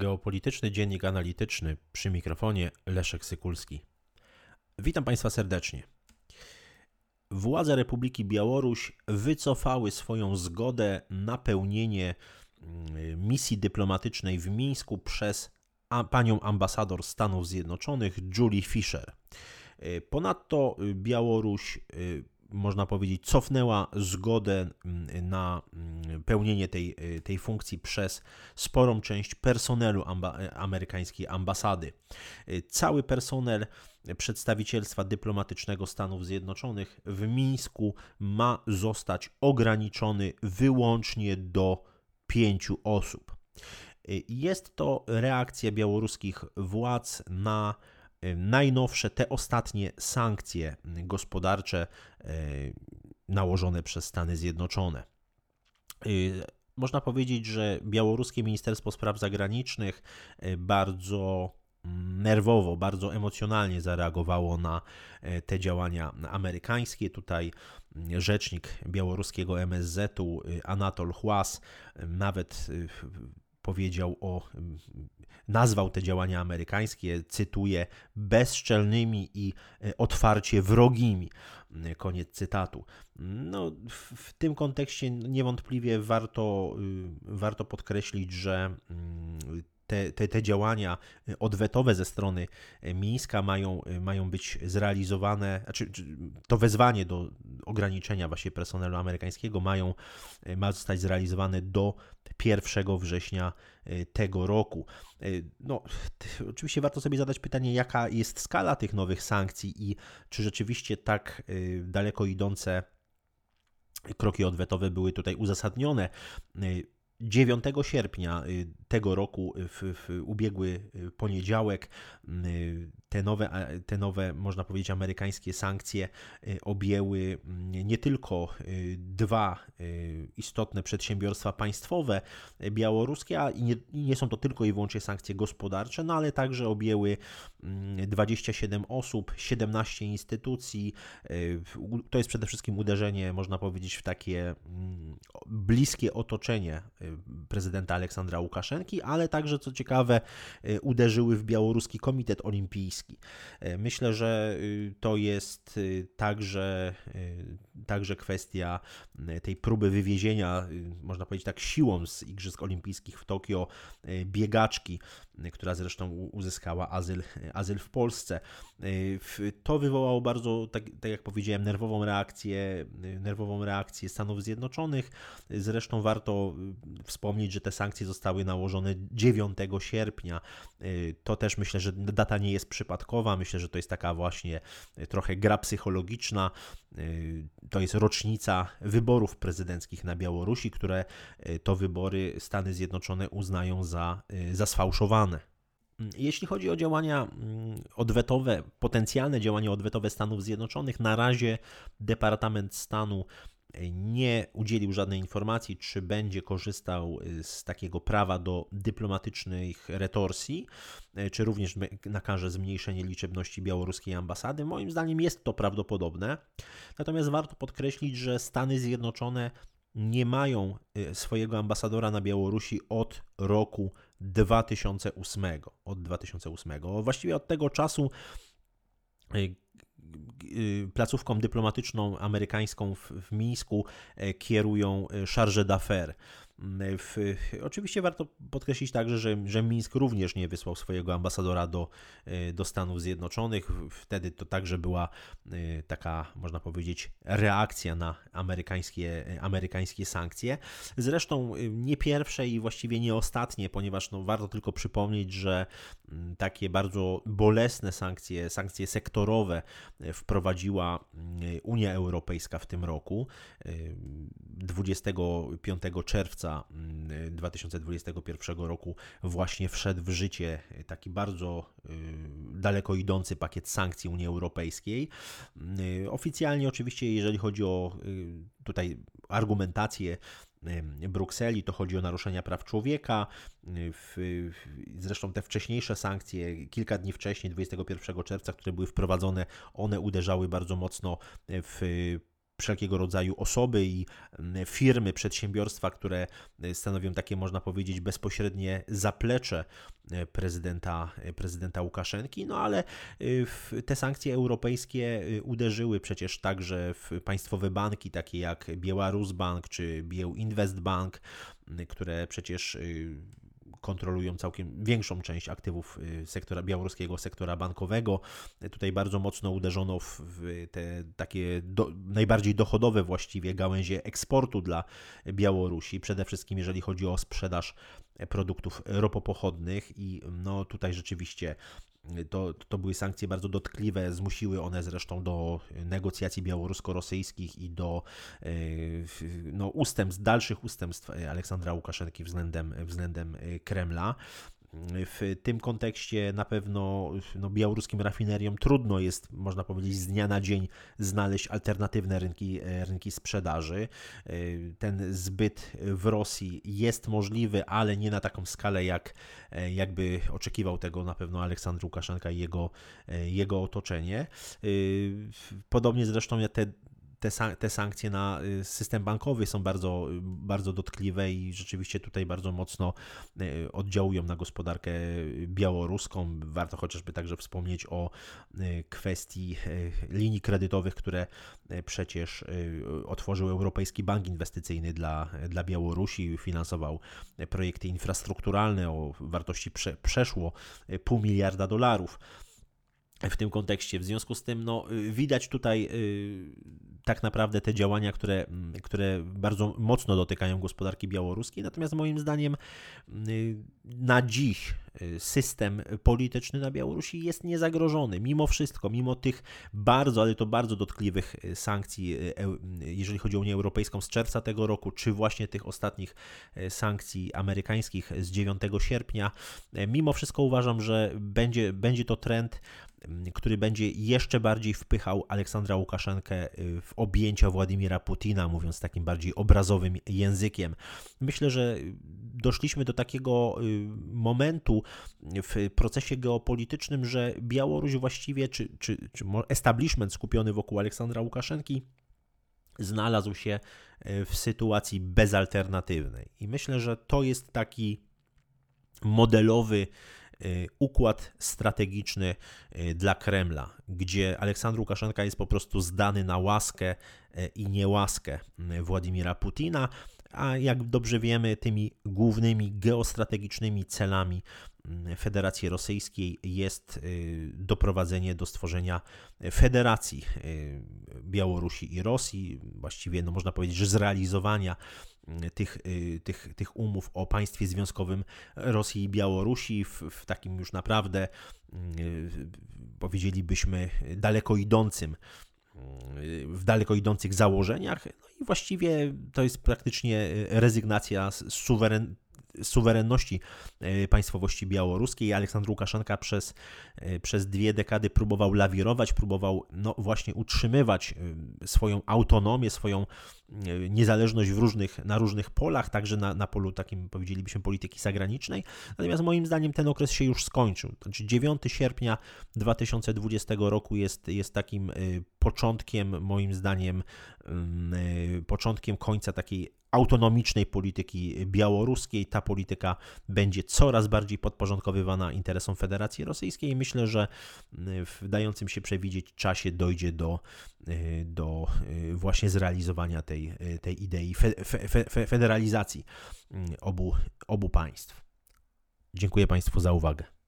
Geopolityczny Dziennik Analityczny przy mikrofonie Leszek Sykulski. Witam Państwa serdecznie. Władze Republiki Białoruś wycofały swoją zgodę na pełnienie mm, misji dyplomatycznej w Mińsku przez panią ambasador Stanów Zjednoczonych Julie Fisher. Ponadto Białoruś można powiedzieć, cofnęła zgodę mm, na mm, pełnienie tej, y, tej funkcji przez sporą część personelu amba amerykańskiej ambasady. Y, cały personel przedstawicielstwa dyplomatycznego Stanów Zjednoczonych w Mińsku ma zostać ograniczony wyłącznie do pięciu osób. Y, jest to reakcja białoruskich władz na najnowsze, te ostatnie sankcje gospodarcze e, nałożone przez Stany Zjednoczone. E, można powiedzieć, że białoruskie Ministerstwo Spraw Zagranicznych bardzo mm, nerwowo, bardzo emocjonalnie zareagowało na te działania amerykańskie. Tutaj mm, rzecznik białoruskiego MSZ-u Anatol Chłas nawet powiedział o, nazwał te działania amerykańskie, cytuję, bezczelnymi i e, otwarcie wrogimi. Koniec cytatu. No, w tym kontekście niewątpliwie warto, y, warto podkreślić, że te, te, te działania odwetowe ze strony Mińska mają, mają być zrealizowane, znaczy to wezwanie do ograniczenia właśnie personelu amerykańskiego mają, ma zostać zrealizowane do 1 września tego roku. No, oczywiście warto sobie zadać pytanie, jaka jest skala tych nowych sankcji i czy rzeczywiście tak daleko idące kroki odwetowe były tutaj uzasadnione. 9 sierpnia y, tego roku, y, w, w, ubiegły y, poniedziałek, te nowe, te nowe, można powiedzieć, amerykańskie sankcje objęły mm, nie tylko dwa istotne przedsiębiorstwa państwowe białoruskie, a nie, nie są to tylko i wyłącznie sankcje gospodarcze, no ale także objęły 27 mm, osób, 17 instytucji. To jest przede wszystkim uderzenie, można powiedzieć, w takie mm, bliskie otoczenie prezydenta Aleksandra Łukaszenki, ale także, co ciekawe, y, uderzyły w Białoruski Komitet Olimpijski. Y, myślę, że y, to jest także, także kwestia tej próby wywiezienia, można powiedzieć tak, siłą z Igrzysk Olimpijskich w Tokio biegaczki, która zresztą uzyskała azyl, azyl w Polsce. To wywołało bardzo, tak, tak jak powiedziałem, nerwową reakcję, nerwową reakcję Stanów Zjednoczonych. Zresztą warto wspomnieć, że te sankcje zostały nałożone 9 sierpnia. Y, to też myślę, że data nie jest przypadkowa. Myślę, że to jest taka właśnie trochę gra psychologiczna. Y, to jest rocznica wyborów prezydenckich na Białorusi, które y, to wybory Stany Zjednoczone uznają za, za sfałszowane. Jeśli chodzi o działania mm, odwetowe, potencjalne działania odwetowe Stanów Zjednoczonych, na razie Departament Stanu nie udzielił żadnej informacji, czy będzie korzystał y, z takiego prawa do dyplomatycznych retorsji, y, czy również nakaże zmniejszenie liczebności białoruskiej ambasady. Moim zdaniem jest to prawdopodobne. Natomiast warto podkreślić, że Stany Zjednoczone nie mają y, swojego ambasadora na Białorusi od roku 2008. Od 2008. Właściwie od tego czasu placówką dyplomatyczną amerykańską w, w Mińsku e, kierują e, charge d'affaires. W, oczywiście warto podkreślić także, że, że Mińsk również nie wysłał swojego ambasadora do, e, do Stanów Zjednoczonych. Wtedy to także była e, taka, można powiedzieć, reakcja na amerykańskie, e, amerykańskie sankcje. Zresztą nie pierwsze i właściwie nie ostatnie, ponieważ no, warto tylko przypomnieć, że takie bardzo bolesne sankcje, sankcje sektorowe wprowadziła Unia Europejska w tym roku. 25 czerwca marca 2021 mm, roku właśnie wszedł w życie taki bardzo y, daleko idący pakiet sankcji Unii Europejskiej. Y, oficjalnie oczywiście, jeżeli chodzi o y, tutaj argumentację Brukseli, to chodzi o naruszenia praw człowieka. Zresztą te wcześniejsze sankcje, kilka dni wcześniej, 21 czerwca, które były wprowadzone, one uderzały bardzo mocno w wszelkiego rodzaju osoby i firmy, przedsiębiorstwa, które stanowią takie, można powiedzieć, bezpośrednie zaplecze prezydenta, prezydenta Łukaszenki, no ale te sankcje europejskie uderzyły przecież także w państwowe banki, takie jak Białorusbank czy Bielinvestbank, które przecież kontrolują całkiem większą część aktywów y, sektora białoruskiego sektora bankowego. Tutaj bardzo mocno uderzono w te takie do, najbardziej dochodowe właściwie gałęzie eksportu dla Białorusi, przede wszystkim jeżeli chodzi o sprzedaż produktów ropopochodnych i no tutaj rzeczywiście to, to były sankcje bardzo dotkliwe, zmusiły one zresztą do negocjacji białorusko-rosyjskich i do e, no, ustępstw, dalszych ustępstw Aleksandra Łukaszenki względem, względem Kremla. W tym kontekście na pewno no, białoruskim rafineriom trudno jest, można powiedzieć, z dnia na dzień znaleźć alternatywne rynki, rynki sprzedaży. Ten zbyt w Rosji jest możliwy, ale nie na taką skalę, jak jakby oczekiwał tego na pewno Aleksandr Łukaszenka i jego, jego otoczenie. Podobnie zresztą te te, te sankcje na y, system bankowy są bardzo, bardzo dotkliwe i rzeczywiście tutaj bardzo mocno y, oddziałują na gospodarkę białoruską. Warto chociażby także wspomnieć o y, kwestii linii kredytowych, które przecież otworzył Europejski Bank Inwestycyjny dla, dla Białorusi, finansował projekty infrastrukturalne o wartości prze, przeszło pół miliarda dolarów w tym kontekście. W związku z tym no, widać tutaj tak naprawdę te działania, które, mm, które bardzo mocno dotykają gospodarki białoruskiej. Natomiast moim zdaniem y, na dziś y, system polityczny na Białorusi jest niezagrożony. Mimo wszystko, mimo tych bardzo, ale to bardzo dotkliwych y, sankcji, jeżeli chodzi o Unię Europejską z czerwca tego roku, czy właśnie tych ostatnich sankcji amerykańskich z 9 sierpnia, mimo wszystko uważam, że będzie, będzie to trend który będzie jeszcze bardziej wpychał Aleksandra Łukaszenkę y, w objęcia Władimira Putina, mówiąc takim bardziej obrazowym językiem. Myślę, że doszliśmy do takiego y, momentu w procesie geopolitycznym, że Białoruś właściwie, czy, czy, czy establishment skupiony wokół Aleksandra Łukaszenki, znalazł się y, w sytuacji bezalternatywnej. I myślę, że to jest taki modelowy Y, układ strategiczny y, dla Kremla, gdzie Aleksandr Łukaszenka jest po prostu zdany na łaskę y, i niełaskę Władimira Putina, a jak dobrze wiemy, tymi głównymi geostrategicznymi celami Federacji Rosyjskiej jest doprowadzenie do stworzenia Federacji Białorusi i Rosji, właściwie no można powiedzieć, że zrealizowania tych, y, tych, tych umów o państwie związkowym Rosji i Białorusi w, w takim już naprawdę y, powiedzielibyśmy daleko idącym y, w daleko idących założeniach. No i właściwie to jest praktycznie rezygnacja z suweren, suwerenności państwowości białoruskiej. Aleksandr Łukaszenka przez, przez dwie dekady próbował lawirować, próbował no, właśnie utrzymywać swoją autonomię, swoją niezależność w różnych, na różnych polach, także na, na polu takim powiedzielibyśmy polityki zagranicznej. Natomiast moim zdaniem ten okres się już skończył. Znaczy 9 sierpnia 2020 roku jest, jest takim początkiem, moim zdaniem, początkiem końca takiej autonomicznej polityki białoruskiej. Ta polityka będzie coraz bardziej podporządkowywana interesom Federacji Rosyjskiej myślę, że w dającym się przewidzieć czasie dojdzie do, do właśnie zrealizowania tej, tej idei fe, fe, fe, federalizacji obu, obu państw. Dziękuję Państwu za uwagę.